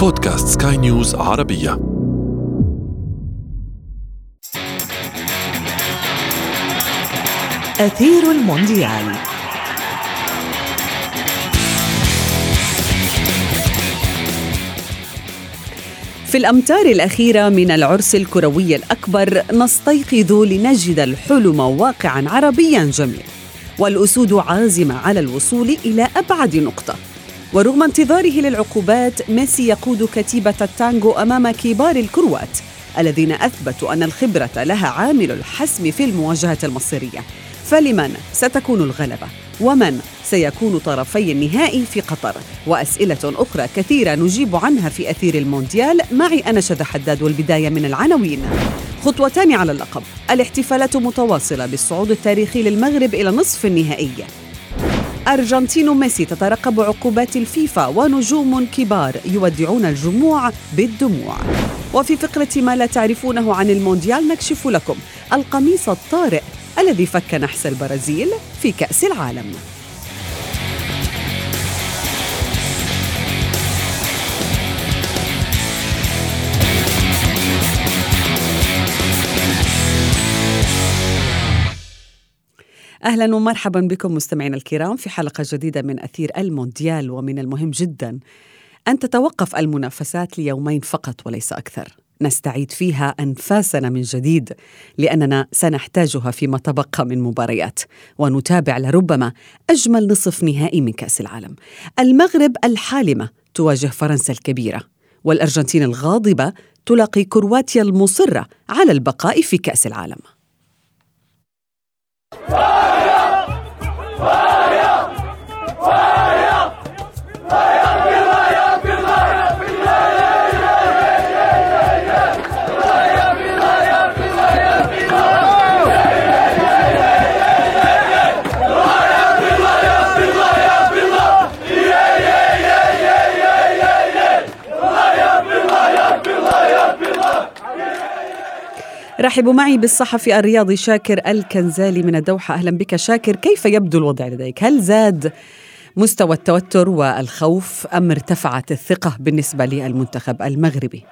بودكاست سكاي نيوز عربية. أثير المونديال. في الأمتار الأخيرة من العرس الكروي الأكبر نستيقظ لنجد الحلم واقعا عربيا جميل والأسود عازمة على الوصول إلى أبعد نقطة. ورغم انتظاره للعقوبات ميسي يقود كتيبة التانغو أمام كبار الكروات الذين أثبتوا أن الخبرة لها عامل الحسم في المواجهة المصيرية. فلمن ستكون الغلبة؟ ومن سيكون طرفي النهائي في قطر؟ وأسئلة أخرى كثيرة نجيب عنها في أثير المونديال. معي أنا شذى حداد والبداية من العناوين. خطوتان على اللقب. الاحتفالات متواصلة بالصعود التاريخي للمغرب إلى نصف النهائي. أرجنتين ميسي تترقب عقوبات الفيفا ونجوم كبار يودعون الجموع بالدموع. وفي فقرة ما لا تعرفونه عن المونديال نكشف لكم القميص الطارئ الذي فك نحس البرازيل في كأس العالم. أهلا ومرحبا بكم مستمعينا الكرام في حلقة جديدة من أثير المونديال ومن المهم جدا. أن تتوقف المنافسات ليومين فقط وليس أكثر. نستعيد فيها أنفاسنا من جديد لأننا سنحتاجها فيما تبقى من مباريات. ونتابع لربما أجمل نصف نهائي من كأس العالم. المغرب الحالمة تواجه فرنسا الكبيرة والأرجنتين الغاضبة تلاقي كرواتيا المصرة على البقاء في كأس العالم. رحبوا معي بالصحفي الرياضي شاكر الكنزالي من الدوحة أهلا بك شاكر كيف يبدو الوضع لديك؟ هل زاد مستوى التوتر والخوف أم ارتفعت الثقة بالنسبة للمنتخب المغربي؟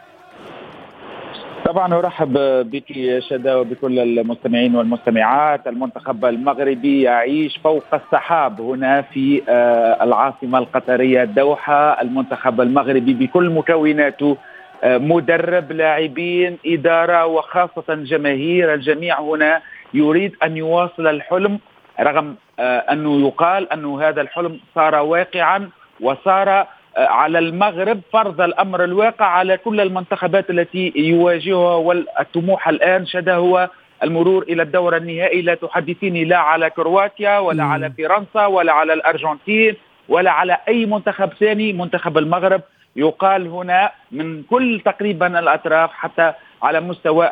طبعا أرحب بك شدا وبكل المستمعين والمستمعات المنتخب المغربي يعيش فوق السحاب هنا في آه، العاصمة القطرية الدوحة المنتخب المغربي بكل مكوناته مدرب لاعبين إدارة وخاصة جماهير الجميع هنا يريد أن يواصل الحلم رغم آه، أنه يقال انه هذا الحلم صار واقعا وصار آه، على المغرب فرض الأمر الواقع على كل المنتخبات التي يواجهها والطموح الآن شد هو المرور إلى الدور النهائي لا تحدثيني لا على كرواتيا ولا مم. على فرنسا ولا على الأرجنتين ولا على أي منتخب ثاني منتخب المغرب يقال هنا من كل تقريبا الأطراف حتى على مستوى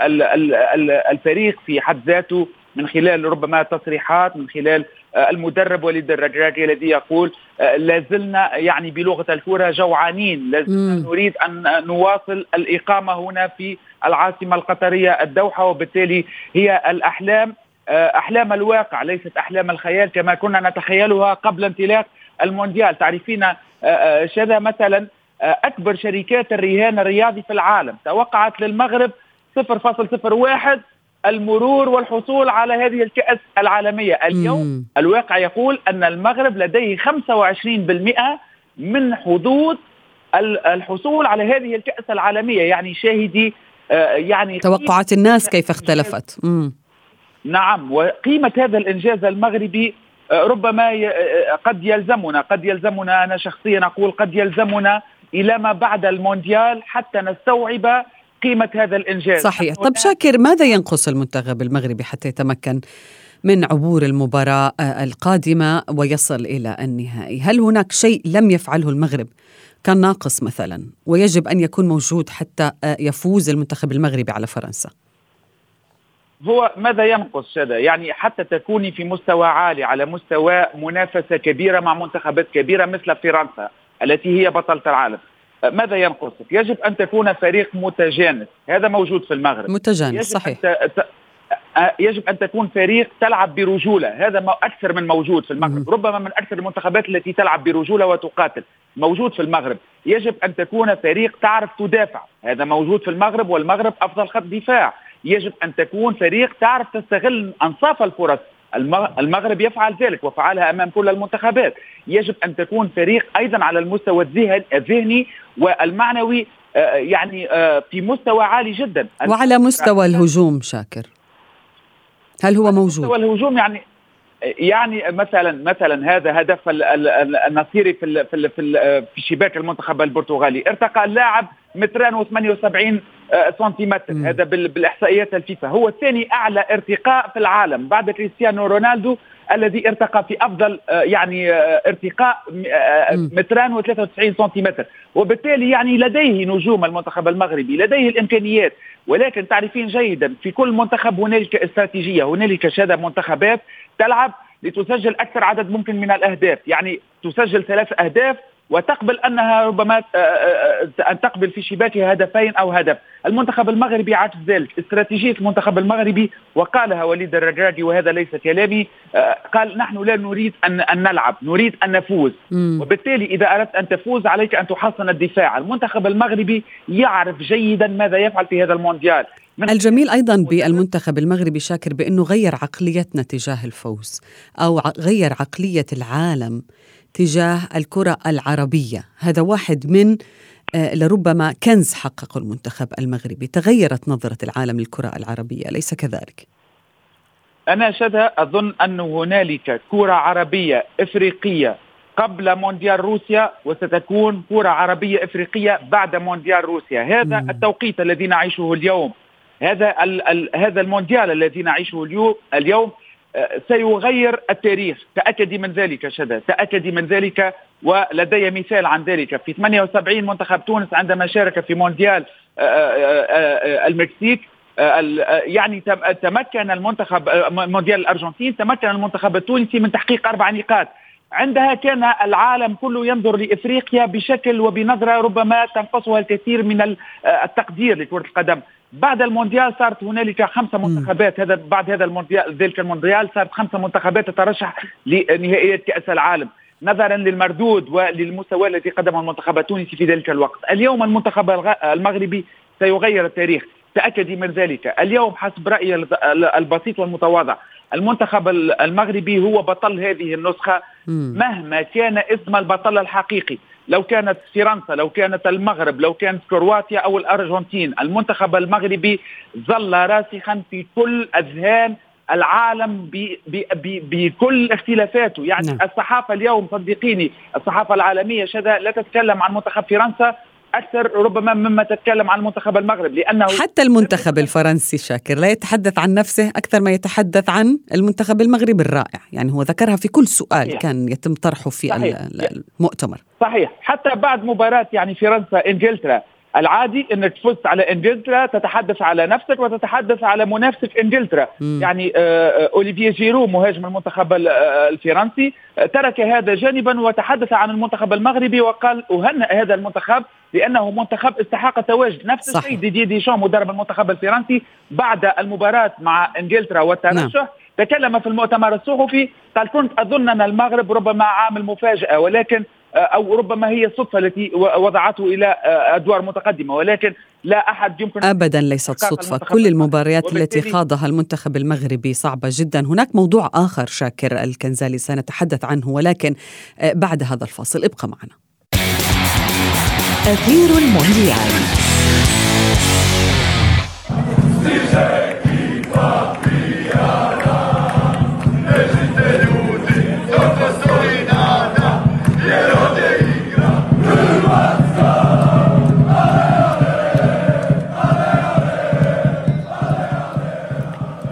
الفريق في حد ذاته من خلال ربما تصريحات من خلال آه، المدرب وليد الرجراجي الذي يقول آه، لازلنا يعني بلغة الكرة جوعانين لازلنا نريد أن نواصل الإقامة هنا في العاصمة القطرية الدوحة وبالتالي هي الأحلام آه، أحلام الواقع ليست أحلام الخيال كما كنا نتخيلها قبل انطلاق المونديال. تعرفين شذا مثلا أكبر شركات الرهان الرياضي في العالم. توقعت للمغرب 0.01 المرور والحصول على هذه الكأس العالمية. اليوم مم. الواقع يقول أن المغرب لديه 25% من حظوظ الحصول على هذه الكأس العالمية. يعني شاهدي آه، يعني توقعات الناس كيف اختلفت. مم. نعم وقيمة هذا الإنجاز المغربي آه، ربما آه، قد يلزمنا قد يلزمنا أنا شخصيا أقول قد يلزمنا إلى ما بعد المونديال حتى نستوعب قيمة هذا الإنجاز. صحيح. طب شاكر ماذا ينقص المنتخب المغربي حتى يتمكن من عبور المباراة القادمة ويصل إلى النهائي؟ هل هناك شيء لم يفعله المغرب كان ناقص مثلا ويجب أن يكون موجود حتى يفوز المنتخب المغربي على فرنسا؟ هو ماذا ينقص شذا يعني حتى تكوني في مستوى عالي على مستوى منافسة كبيرة مع منتخبات كبيرة مثل فرنسا التي هي بطلة العالم. ماذا ينقصك؟ يجب أن تكون فريق متجانس، هذا موجود في المغرب. متجانس صحيح. آه، يجب أن تكون فريق تلعب برجولة. هذا ما أكثر من موجود في المغرب. ربما من أكثر المنتخبات التي تلعب برجولة وتقاتل. موجود في المغرب. يجب أن تكون فريق تعرف تدافع. هذا موجود في المغرب والمغرب أفضل خط دفاع. يجب أن تكون فريق تعرف تستغل أنصاف الفرص. المغرب يفعل ذلك وفعلها أمام كل المنتخبات. يجب أن تكون فريق أيضا على المستوى الذهني والمعنوي آه، يعني آه، في مستوى عالي جدا. وعلى مستوى الهجوم شاكر. هل هو موجود؟ مستوى الهجوم يعني يعني مثلا مثلا هذا هدف النصيري في في في شباك المنتخب البرتغالي. ارتقى اللاعب متران و78 آه، سنتيمتر. هذا بالإحصائيات الفيفا. هو ثاني أعلى ارتقاء في العالم بعد كريستيانو رونالدو الذي ارتقى في أفضل آه، يعني آه، ارتقاء متران و93 سنتيمتر. وبالتالي يعني لديه نجوم المنتخب المغربي لديه الإمكانيات. ولكن تعرفين جيدا في كل منتخب هنالك استراتيجية هنالك شهاده منتخبات تلعب لتسجل أكثر عدد ممكن من الأهداف. يعني تسجل ثلاث أهداف وتقبل أنها ربما آه، آه، آه، أن تقبل في شباكها هدفين أو هدف، المنتخب المغربي عكس ذلك، استراتيجية المنتخب المغربي وقالها وليد الرجاجي وهذا ليس كلامي، قال نحن لا نريد أن أن نلعب، نريد أن نفوز،. وبالتالي إذا أردت أن تفوز عليك أن تحصن الدفاع، المنتخب المغربي يعرف جيدا ماذا يفعل في هذا المونديال، الجميل أيضا بالمنتخب المغربي شاكر بأنه غير عقليتنا تجاه الفوز أو غير عقلية العالم. تجاه الكرة العربية هذا واحد من آه، لربما كنز حققه المنتخب المغربي تغيرت نظرة العالم للكرة العربية أليس كذلك؟ أنا شذا أظن أن هنالك كرة عربية إفريقية قبل مونديال روسيا وستكون كرة عربية إفريقية بعد مونديال روسيا هذا مم. التوقيت الذي نعيشه اليوم هذا ال ال هذا المونديال الذي نعيشه اليوم اليوم سيغير التاريخ. تأكدي من ذلك شذا. تأكدي من ذلك ولدي مثال عن ذلك. في 78 منتخب تونس عندما شارك في مونديال آه، آه، آه، المكسيك يعني تمكن المنتخب مونديال الأرجنتين تمكن المنتخب التونسي من تحقيق أربع نقاط. عندها كان العالم كله ينظر لإفريقيا بشكل وبنظرة ربما تنقصها الكثير من التقدير لكرة القدم. بعد المونديال صارت هنالك خمسة منتخبات. هذا بعد هذا المونديال ذلك المونديال صارت خمسة منتخبات تترشح لنهائيات كأس العالم. نظرا للمردود وللمستوى الذي قدمه المنتخب التونسي في ذلك الوقت. اليوم المنتخب المغربي سيغير التاريخ. تأكدي من ذلك. اليوم حسب رأيي البسيط والمتواضع المنتخب المغربي هو بطل هذه النسخة مهما كان اسم البطل الحقيقي. لو كانت فرنسا لو كانت المغرب لو كانت كرواتيا أو الأرجنتين المنتخب المغربي ظل راسخا في كل أذهان العالم بكل اختلافاته يعني نعم. الصحافة اليوم صدقيني الصحافة العالمية شذا لا تتكلم عن منتخب فرنسا أكثر ربما مما تتكلم عن منتخب المغرب لأنه حتى المنتخب الفرنسي شاكر لا يتحدث عن نفسه أكثر ما يتحدث عن المنتخب المغربي الرائع يعني هو ذكرها في كل سؤال صحيح. كان يتم طرحه في صحيح. المؤتمر صحيح حتى بعد مباراة يعني فرنسا إنجلترا العادي إنك فزت على إنجلترا تتحدث على نفسك وتتحدث على منافسك إنجلترا م. يعني آه، آه، اوليفيه جيرو مهاجم المنتخب آه، الفرنسي ترك هذا جانبا وتحدث عن المنتخب المغربي وقال أهنئ هذا المنتخب لأنه منتخب استحق التواجد نفس الشيء دي دي ديشان مدرب المنتخب الفرنسي بعد المباراة مع إنجلترا والترشح نعم. تكلم في المؤتمر الصحفي قال كنت أظن أن المغرب ربما عامل مفاجأة ولكن أو ربما هي الصدفة التي وضعته إلى أدوار متقدمة ولكن لا أحد يمكن ابدا ليست صدفة. كل المباريات التي خاضها المنتخب المغربي صعبة جدا. هناك موضوع آخر شاكر الكنزالي سنتحدث عنه ولكن آه، بعد هذا الفاصل ابقى معنا. أثير المونديال.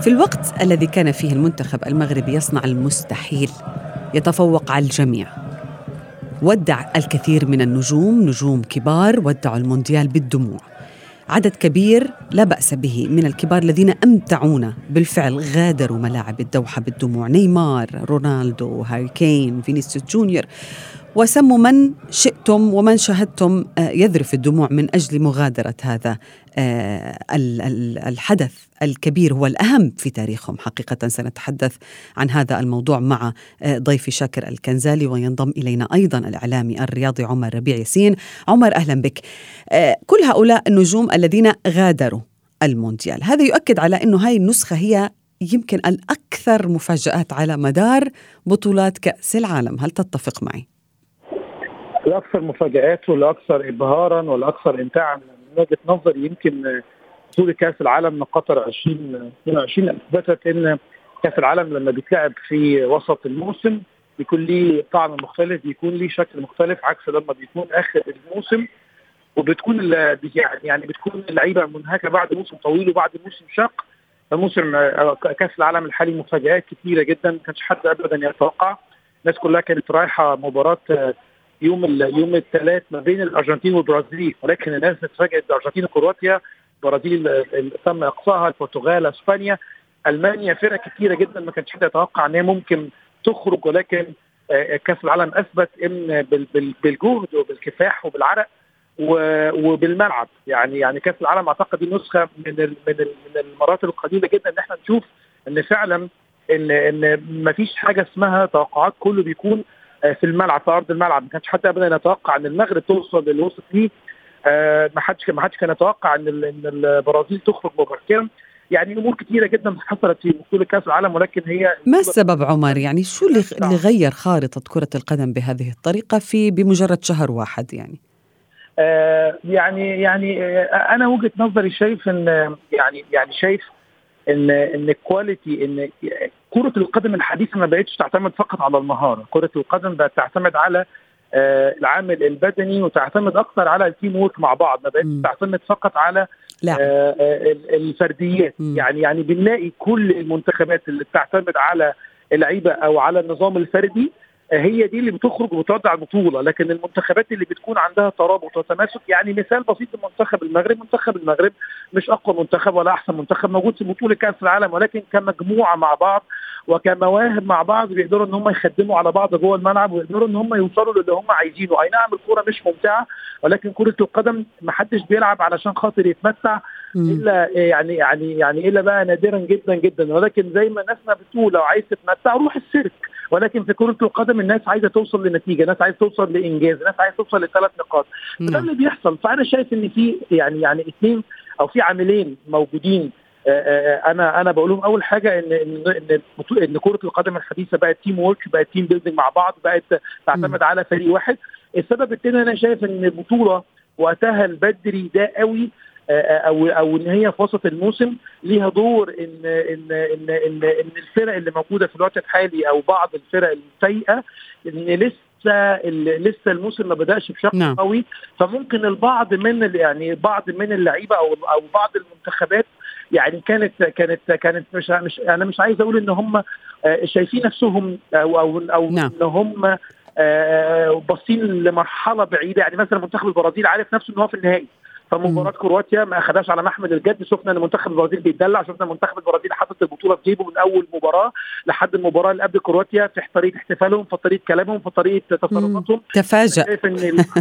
في الوقت الذي كان فيه المنتخب المغربي يصنع المستحيل يتفوق على الجميع. ودع الكثير من النجوم نجوم كبار ودعوا المونديال بالدموع. عدد كبير لا بأس به من الكبار الذين أمتعونا. بالفعل غادروا ملاعب الدوحة بالدموع. نيمار رونالدو هاري كين فينيسيوس جونيور. وسموا من شئتم ومن شاهدتم آه، يذرف الدموع من أجل مغادرة هذا آه، الحدث الكبير هو الاهم في تاريخهم. حقيقة سنتحدث عن هذا الموضوع مع آه، ضيفي شاكر الكنزالي وينضم إلينا أيضا الإعلامي الرياضي عمر ربيع ياسين. عمر أهلا بك. كل هؤلاء النجوم الذين غادروا المونديال. هذا يؤكد على إنه هاي النسخة هي يمكن الأكثر مفاجآت على مدار بطولات كأس العالم. هل تتفق معي؟ الاكثر مفاجآت والاكثر ابهارا والاكثر امتاعا من وجهة نظري يمكن بطوله كأس العالم قطر 2022 إثبتت إن كأس العالم لما بيتلعب في وسط الموسم بيكون ليه طعم مختلف بيكون ليه شكل مختلف عكس لما بيكون آخر الموسم وبتكون يعني يعني بتكون اللعيبة منهكة بعد موسم طويل وبعد موسم شاق. فموسم كأس العالم الحالي مفاجآت كثيره جدا ما كانش حد ابدا يتوقع. الناس كلها كانت رايحة مباراة يوم يوم الثلاث ما بين الأرجنتين والبرازيل ولكن الناس اتفاجئت الارجنتين وكرواتيا البرازيل تم إقصائها البرتغال إسبانيا ألمانيا فرق كثيره جدا ما كانش حد يتوقع إن هي ممكن تخرج ولكن آه، كأس العالم أثبت إن بالجهد وبالكفاح وبالعرق وبالملعب. يعني يعني كأس العالم أعتقد دي من من من المرات القليله جدا إن إحنا نشوف إن فعلا إن إن ما فيش حاجة اسمها توقعات كله بيكون آه، في الملعب في أرض الملعب. ما كانش حد ابدا يتوقع إن المغرب توصل للي وصلت ليه آه، ما حدش ما حدش كان يتوقع إن إن البرازيل تخرج مبكرا. يعني أمور كثيره جدا حصلت في بطوله كأس العالم ولكن هي ما السبب عمر؟ يعني شو اللي اللي غير خارطة كرة القدم بهذه الطريقة في بمجرد شهر واحد يعني؟ آه يعني يعني آه أنا وجهة نظري شايف ان يعني يعني شايف ان إن ال quality إن كرة القدم الحديثة ما بقتش تعتمد فقط على المهارة، كرة القدم بقت تعتمد على آه العامل البدني وتعتمد أكثر على ال teamwork مع بعض، ما بقتش تعتمد فقط على لا. آه, آه، الفرديات، م. يعني يعني بنلاقي كل المنتخبات اللي بتعتمد على اللعيبة أو على النظام الفردي هي دي اللي بتخرج وتودع البطولة لكن المنتخبات اللي بتكون عندها ترابط وتماسك يعني مثال بسيط منتخب المغرب منتخب المغرب مش أقوى منتخب ولا أحسن منتخب موجود في بطولة كأس العالم ولكن كمجموعة مع بعض وكمواهب مع بعض بيقدروا إن هم يخدموا على بعض جوه الملعب ويقدروا إن هم يوصلوا للي هم عايزينه. أي نعم الكوره مش ممتعة ولكن كرة القدم ما حدش بيلعب علشان خاطر يتمتع إلا يعني يعني يعني إلا بقى نادرا جدا جدا. ولكن زي ما ناسنا بتقول لو عايز تتمتع روح السيرك. ولكن في كرة القدم الناس عايزة توصل لنتيجة، الناس عايزة توصل لإنجاز، الناس عايزة توصل لثلاث نقاط، فده نعم. اللي بيحصل، فأنا شايف إن في يعني يعني اثنين أو في عاملين موجودين آه، آه، أنا أنا بقول لهم أول حاجة إن إن إن كرة القدم الحديثة بقت teamwork بقت team building مع بعض بقت تعتمد على فريق واحد. السبب الثاني أنا شايف إن البطوله وقتها البدري ده قوي أو أو إن هي في وسط الموسم ليها دور ان ان ان ان, إن الفرق اللي موجودة في الوقت الحالي أو بعض الفرق السيئه إن لسه لسه الموسم ما بدأش بشكل نعم. قوي فممكن البعض من يعني بعض من اللعيبة أو أو بعض المنتخبات يعني كانت كانت كانت مش مش أنا مش عايز أقول إن هم آه، شايفين نفسهم أو أو أو نعم. إن هم آه، باصين لمرحلة بعيدة يعني مثلا منتخب البرازيل عارف نفسه إن هو في النهائي فمباراة كرواتيا ما اخذهاش على محمل الجد. شفنا إن منتخب البرازيل بيتدلع شفنا منتخب البرازيل حاطط البطولة في جيبه من أول مباراة لحد المباراة اللي قبل كرواتيا في طريقة احتفالهم في طريقة كلامهم في طريقة تصرفاتهم. تفاجأ.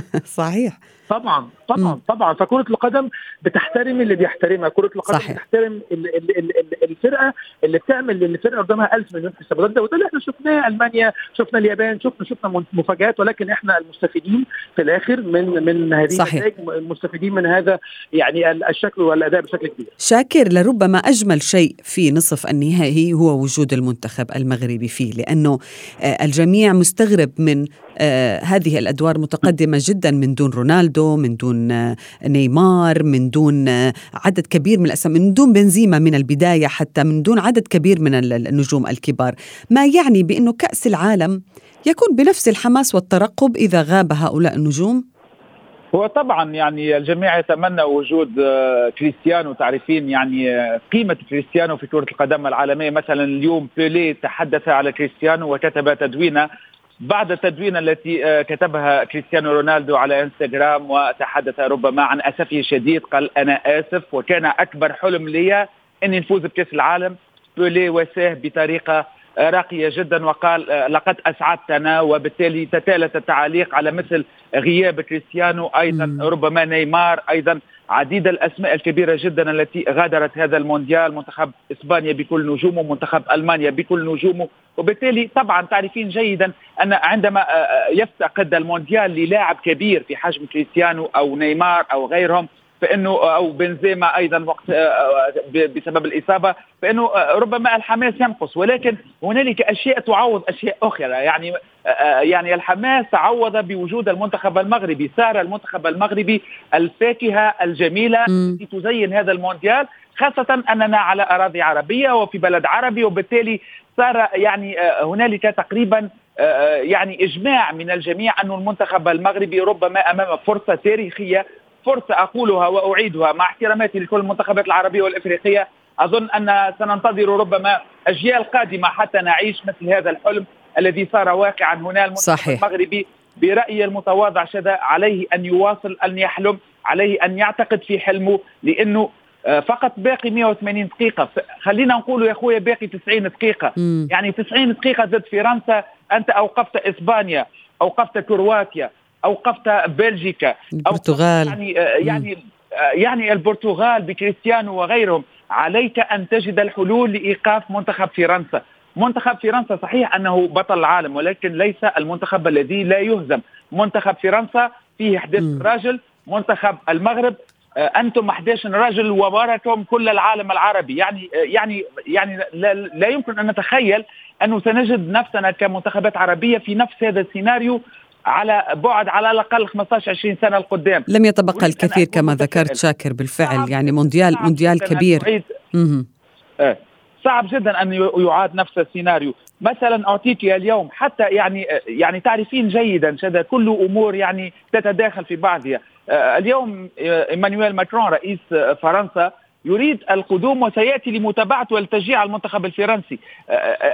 صحيح. طبعا طبعا طبعا. فكرة القدم بتحترم اللي بيحترمها. كرة القدم صحيح. بتحترم الفرقة اللي بتعمل للفرقه قدامها 1000 مليون حساب وده وده اللي إحنا شفناه ألمانيا شفنا اليابان شفنا شفنا مفاجآت. ولكن إحنا المستفيدين في الآخر من من هذه النتائج المستفيدين من هذا يعني الشكل والأداء بشكل كبير. شاكر لربما أجمل شيء في نصف النهائي هو وجود المنتخب المغربي فيه لأنه آه، الجميع مستغرب من آه، هذه الأدوار متقدمة جدا من دون رونالدو من دون آه، نيمار من دون آه، عدد كبير من الأسماء من دون بنزيما من البداية حتى من دون عدد كبير من النجوم الكبار. ما يعني بأنه كأس العالم يكون بنفس الحماس والترقب إذا غاب هؤلاء النجوم؟ هو طبعا يعني الجميع يتمنى وجود كريستيانو. تعرفين يعني قيمة كريستيانو في كرة القدم العالمية. مثلا اليوم بيليه تحدث على كريستيانو وكتب تدوينة بعد التدوين التي آه، كتبها كريستيانو رونالدو على إنستغرام وتحدث ربما عن أسفه الشديد قال أنا آسف وكان أكبر حلم لي إني نفوز بكأس العالم بيليه واساه بطريقة راقية جدا وقال لقد أسعدتنا وبالتالي تتالت التعاليق على مثل غياب كريستيانو أيضا ربما نيمار أيضا عديد الأسماء الكبيرة جدا التي غادرت هذا المونديال منتخب إسبانيا بكل نجومه منتخب ألمانيا بكل نجومه. وبالتالي طبعا تعرفين جيدا أن عندما يفتقد المونديال للاعب كبير في حجم كريستيانو أو نيمار أو غيرهم فإنه أو بنزيما أيضا وقت بسبب الإصابة فإنه ربما الحماس ينقص ولكن هنالك أشياء تعوض أشياء أخرى. يعني يعني الحماس تعوض بوجود المنتخب المغربي صار المنتخب المغربي الفاكهة الجميلة التي تزين هذا المونديال خاصة أننا على أراضي عربية وفي بلد عربي وبالتالي صار يعني هنالك تقريبا يعني إجماع من الجميع أن المنتخب المغربي ربما أمام فرصة تاريخية فرصة أقولها وأعيدها مع احتراماتي لكل المنتخبات العربية والإفريقية أظن أن سننتظر ربما أجيال قادمة حتى نعيش مثل هذا الحلم الذي صار واقعا هنا المنتخب صحيح. المغربي برأيي المتواضع شذا عليه أن يواصل أن يحلم عليه أن يعتقد في حلمه لأنه فقط باقي 180 دقيقة خلينا نقول يا أخويا باقي 90 دقيقة م. يعني 90 دقيقة ضد فرنسا أنت أوقفت إسبانيا أوقفت كرواتيا أوقفت بلجيكا. البرتغال. يعني يعني يعني البرتغال بكريستيانو وغيرهم. عليك أن تجد الحلول لإيقاف منتخب فرنسا. منتخب فرنسا صحيح أنه بطل العالم ولكن ليس المنتخب الذي لا يهزم. منتخب فرنسا فيه 11 راجل. منتخب المغرب أنتم 11 رجل وراكم كل العالم العربي. يعني يعني يعني لا, لا يمكن أن نتخيل أنه سنجد نفسنا كمنتخبات عربية في نفس هذا السيناريو على بعد على الأقل 15 20 سنة القدام لم يتبقى الكثير كما ذكرت شاكر بالفعل يعني مونديال مونديال كبير. آه. صعب جدا أن يعاد نفس السيناريو. مثلا اعطيك اليوم حتى يعني يعني تعرفين جيدا شذا كل أمور يعني تتداخل في بعضها. آه، اليوم إيمانويل ماكرون رئيس فرنسا يريد القدوم وسيأتي لمتابعته والتشجيع المنتخب الفرنسي.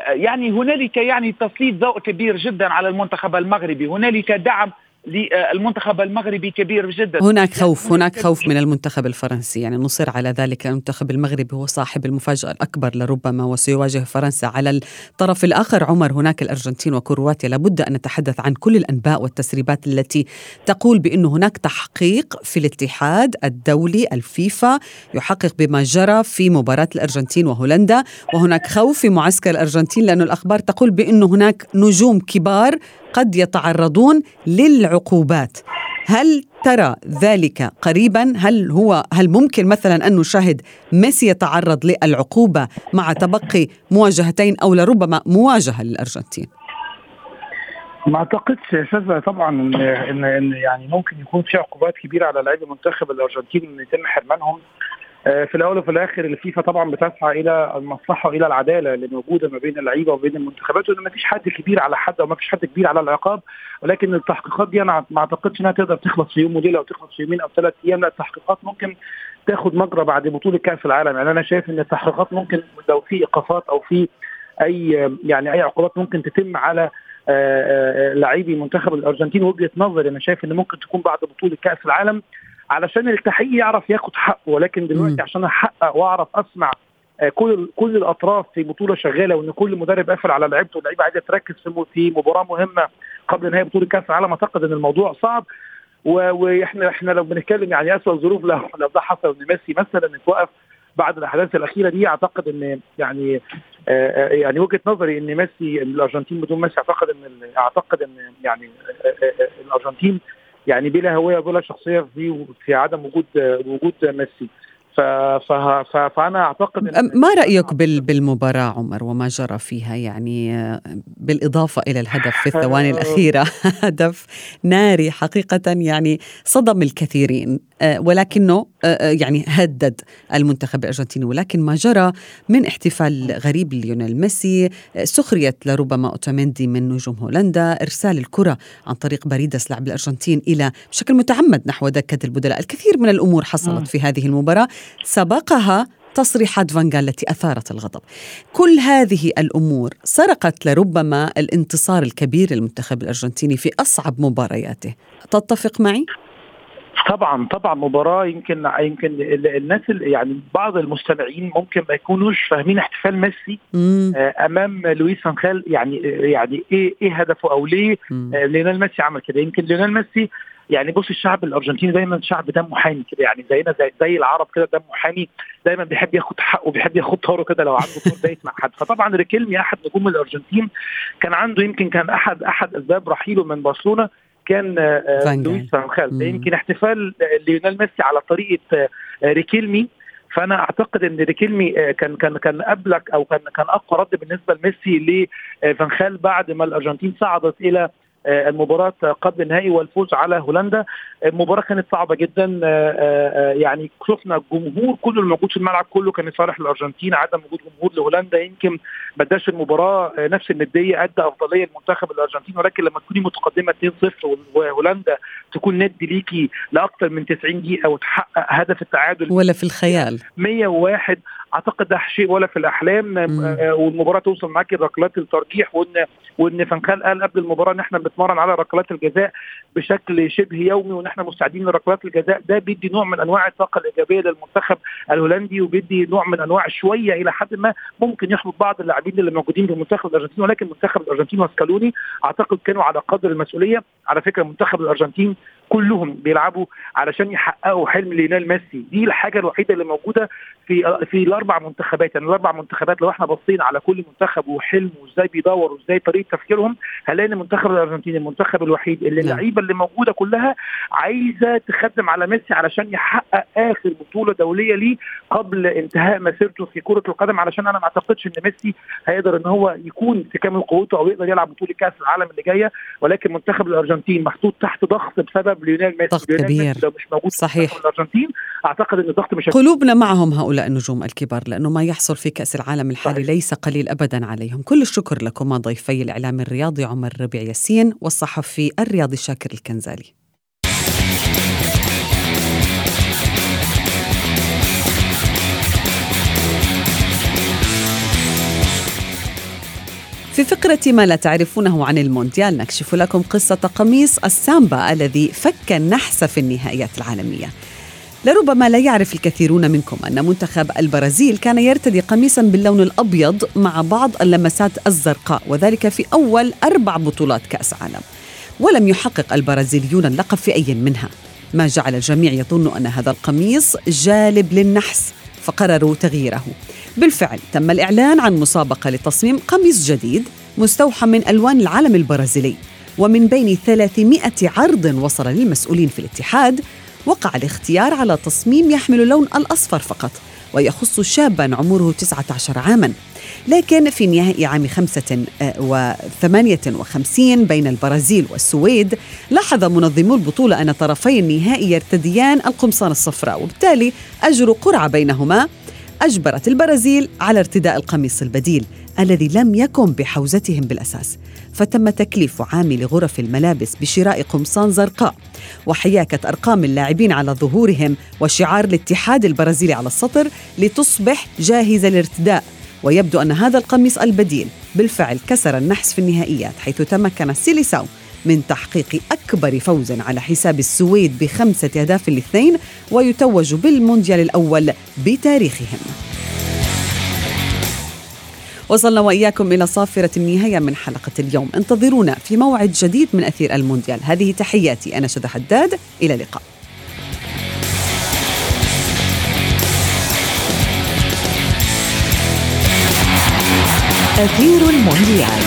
يعني هنالك يعني تسليط ضوء كبير جدا على المنتخب المغربي. هنالك دعم للمنتخب المغربي كبير جدا. هناك خوف هناك خوف من المنتخب الفرنسي. يعني نصر على ذلك المنتخب المغربي هو صاحب المفاجأة الأكبر لربما وسيواجه فرنسا على الطرف الآخر. عمر هناك الأرجنتين وكرواتيا لابد أن نتحدث عن كل الأنباء والتسريبات التي تقول بأن هناك تحقيق في الاتحاد الدولي الفيفا يحقق بما جرى في مباراة الأرجنتين وهولندا. وهناك خوف في معسكر الأرجنتين لأن الأخبار تقول بأن هناك نجوم كبار قد يتعرضون للعقوبات. هل ترى ذلك قريبا؟ هل هو هل ممكن مثلا أن نشاهد ميسي يتعرض للعقوبة مع تبقي مواجهتين أو لربما مواجهة للأرجنتين؟ ما أعتقدش يا شذا طبعا إن إن يعني ممكن يكون في عقوبات كبيرة على لاعبي منتخب الأرجنتين إن يتم حرمانهم. في الأول وفي الآخر الفيفا طبعا بتسعى إلى المصلحة وإلى العدالة اللي موجودة ما بين اللعيبة وبين المنتخبات وإن ما فيش حد كبير على حد أو ما فيش حد كبير على العقاب ولكن التحقيقات دي أنا ما أعتقدش إنها تقدر تخلص في يوم وليلة أو تخلص في يومين أو ثلاث أيام لا التحقيقات ممكن تاخد مجرى بعد بطولة كأس العالم. يعني أنا شايف إن التحقيقات ممكن لو في إيقافات أو في أي يعني أي عقوبات ممكن تتم على آه، آه، لاعبي منتخب الأرجنتين وجهة نظري أنا شايف إن ممكن تكون بعد بطولة كأس العالم علشان التحقيق يعرف ياخد حقه ولكن دلوقتي عشان أحقق وأعرف أسمع آه، كل كل الأطراف في بطولة شغالة وإن كل مدرب قافل على لعيبته واللعيبة عايزة تركز في في مباراة مهمة قبل نهاية بطولة كأس العالم أعتقد إن الموضوع صعب. وإحنا إحنا لو بنتكلم يعني اسوء الظروف لو لو ده حصل إن ميسي مثلا اتوقف بعد الأحداث الأخيرة دي أعتقد إن يعني آه يعني وجهة نظري إن ميسي الأرجنتين بدون ميسي أعتقد إن أعتقد إن يعني آه الأرجنتين يعني بلا هوية بلا شخصية في في عدم وجود وجود ميسي. فأنا أعتقد ما رأيك بالمباراة عمر وما جرى فيها؟ يعني بالإضافة إلى الهدف في الثواني الأخيرة هدف ناري حقيقة يعني صدم الكثيرين. ولكنه آه، آه، يعني هدد المنتخب الأرجنتيني ولكن ما جرى من احتفال غريب ليونيل ميسي سخريه لربما اوتاميندي من نجوم هولندا إرسال الكرة عن طريق باريدس لاعب الأرجنتين إلى بشكل متعمد نحو دكة البدلاء الكثير من الأمور حصلت في هذه المباراة سبقها تصريحات فان خال التي أثارت الغضب. كل هذه الأمور سرقت لربما الانتصار الكبير للمنتخب الأرجنتيني في أصعب مبارياته. تتفق معي؟ طبعا طبعا مباراة يمكن يمكن الناس يعني بعض المستمعين ممكن ما يكونوش فاهمين احتفال ميسي. آه أمام لويس فان خال يعني يعني إيه إيه هدفه أو ليه؟ آه ليونيل ميسي عمل كده. يمكن ليونيل ميسي يعني بص الشعب الأرجنتيني دايما شعب دمه حامي كده يعني زينا زي, زي العرب كده دمه حامي دايما بيحب ياخد حقه بيحب ياخد تاره كده لو عنده تار بايت مع حد. فطبعا ريكيلمي أحد نجوم الأرجنتين كان عنده يمكن كان أحد أحد أسباب رحيله من برشلونة. كان لويس فان يمكن احتفال ليونيل ميسي على طريقة ريكيلمي. فأنا أعتقد إن ريكيلمي كان كان كان ابلغ أو كان كان أقوى رد بالنسبة لميسي لفان خال بعد ما الأرجنتين صعدت إلى المباراة قبل النهائي والفوز على هولندا. المباراة كانت صعبة جدا. يعني شفنا الجمهور كله الموجود في الملعب كله كان صالح للأرجنتين عدم وجود جمهور لهولندا يمكن ما اداش المباراة نفس الندية أدى أفضلية لمنتخب الأرجنتين ولكن لما تكوني متقدمة 2-0 وهولندا تكون ند ليكي لأكثر من 90 دقيقة وتحقق هدف التعادل ولا في الخيال. 101 أعتقد ده شيء ولا في الأحلام. والمباراة توصل معاك ركلات الترجيح وان وإن فانخال قال قبل المباراة إن إحنا بنتمرن على ركلات الجزاء بشكل شبه يومي وإن إحنا مستعدين لركلات الجزاء. ده بيدي نوع من أنواع الطاقة الإيجابية للمنتخب الهولندي وبيدي نوع من أنواع شوية إلى حد ما ممكن يحبط بعض اللاعبين اللي موجودين في منتخب الأرجنتين. ولكن منتخب الأرجنتين واسكالوني أعتقد كانوا على قدر المسؤولية. على فكرة منتخب الأرجنتين كلهم بيلعبوا علشان يحققوا حلم ليونيل ميسي. دي الحاجة الوحيدة اللي موجودة في في الأربع منتخبات. يعني الأربع منتخبات لو إحنا بصينا على كل منتخب وحلمه وإزاي بيدور وإزاي طريقة تفكيرهم هنلاقي منتخب الارجنتين المنتخب الوحيد اللي اللعيبة اللي موجودة كلها عايزة تخدم على ميسي علشان يحقق آخر بطولة دولية ليه قبل انتهاء مسيرته في كرة القدم. علشان أنا ما أعتقدش إن ميسي هيقدر إن هو يكون في كامل قوته أو يقدر يلعب بطولة كأس العالم اللي جاية. ولكن منتخب الأرجنتين محطوط تحت ضغط بسبب ليونيل ميسي ضغط كبير. لو مش موجود صحيح. في الأرجنتين أعتقد إن الضغط مش قلوبنا معهم هؤلاء النجوم الكبار لأنه ما يحصل في كأس العالم الحالي صحيح. ليس قليل ابدا عليهم. كل الشكر لكم ضيفي الإعلامي الرياضي عمر ربيع ياسين والصحفي الرياضي شاكر الكنزالي. في فقرة ما لا تعرفونه عن المونديال نكشف لكم قصة قميص السامبا الذي فك النحس في النهائيات العالمية. لربما لا يعرف الكثيرون منكم أن منتخب البرازيل كان يرتدي قميصا باللون الأبيض مع بعض اللمسات الزرقاء وذلك في أول أربع بطولات كأس عالم ولم يحقق البرازيليون اللقب في أي منها. ما جعل الجميع يظن أن هذا القميص جالب للنحس. فقرروا تغييره. بالفعل تم الإعلان عن مسابقة لتصميم قميص جديد مستوحى من ألوان العلم البرازيلي ومن بين 300 عرض وصل للمسؤولين في الاتحاد وقع الاختيار على تصميم يحمل اللون الأصفر فقط. ويخص شابا عمره 19 عاما. لكن في نهائي عام 58 بين البرازيل والسويد لاحظ منظمو البطولة أن طرفي النهائي يرتديان القمصان الصفراء وبالتالي أجروا قرعة بينهما. أجبرت البرازيل على ارتداء القميص البديل الذي لم يكن بحوزتهم بالأساس. فتم تكليف عامل غرف الملابس بشراء قمصان زرقاء. وحياكة أرقام اللاعبين على ظهورهم وشعار الاتحاد البرازيلي على السطر لتصبح جاهزة للارتداء. ويبدو أن هذا القميص البديل بالفعل كسر النحس في النهائيات حيث تمكن سيليساو من تحقيق أكبر فوز على حساب السويد بخمسة أهداف لاثنين ويتوج بالمونديال الأول بتاريخهم. وصلنا وإياكم إلى صافرة النهاية من حلقة اليوم. انتظرونا في موعد جديد من أثير المونديال. هذه تحياتي أنا شذى حداد. إلى اللقاء. أثير المونديال.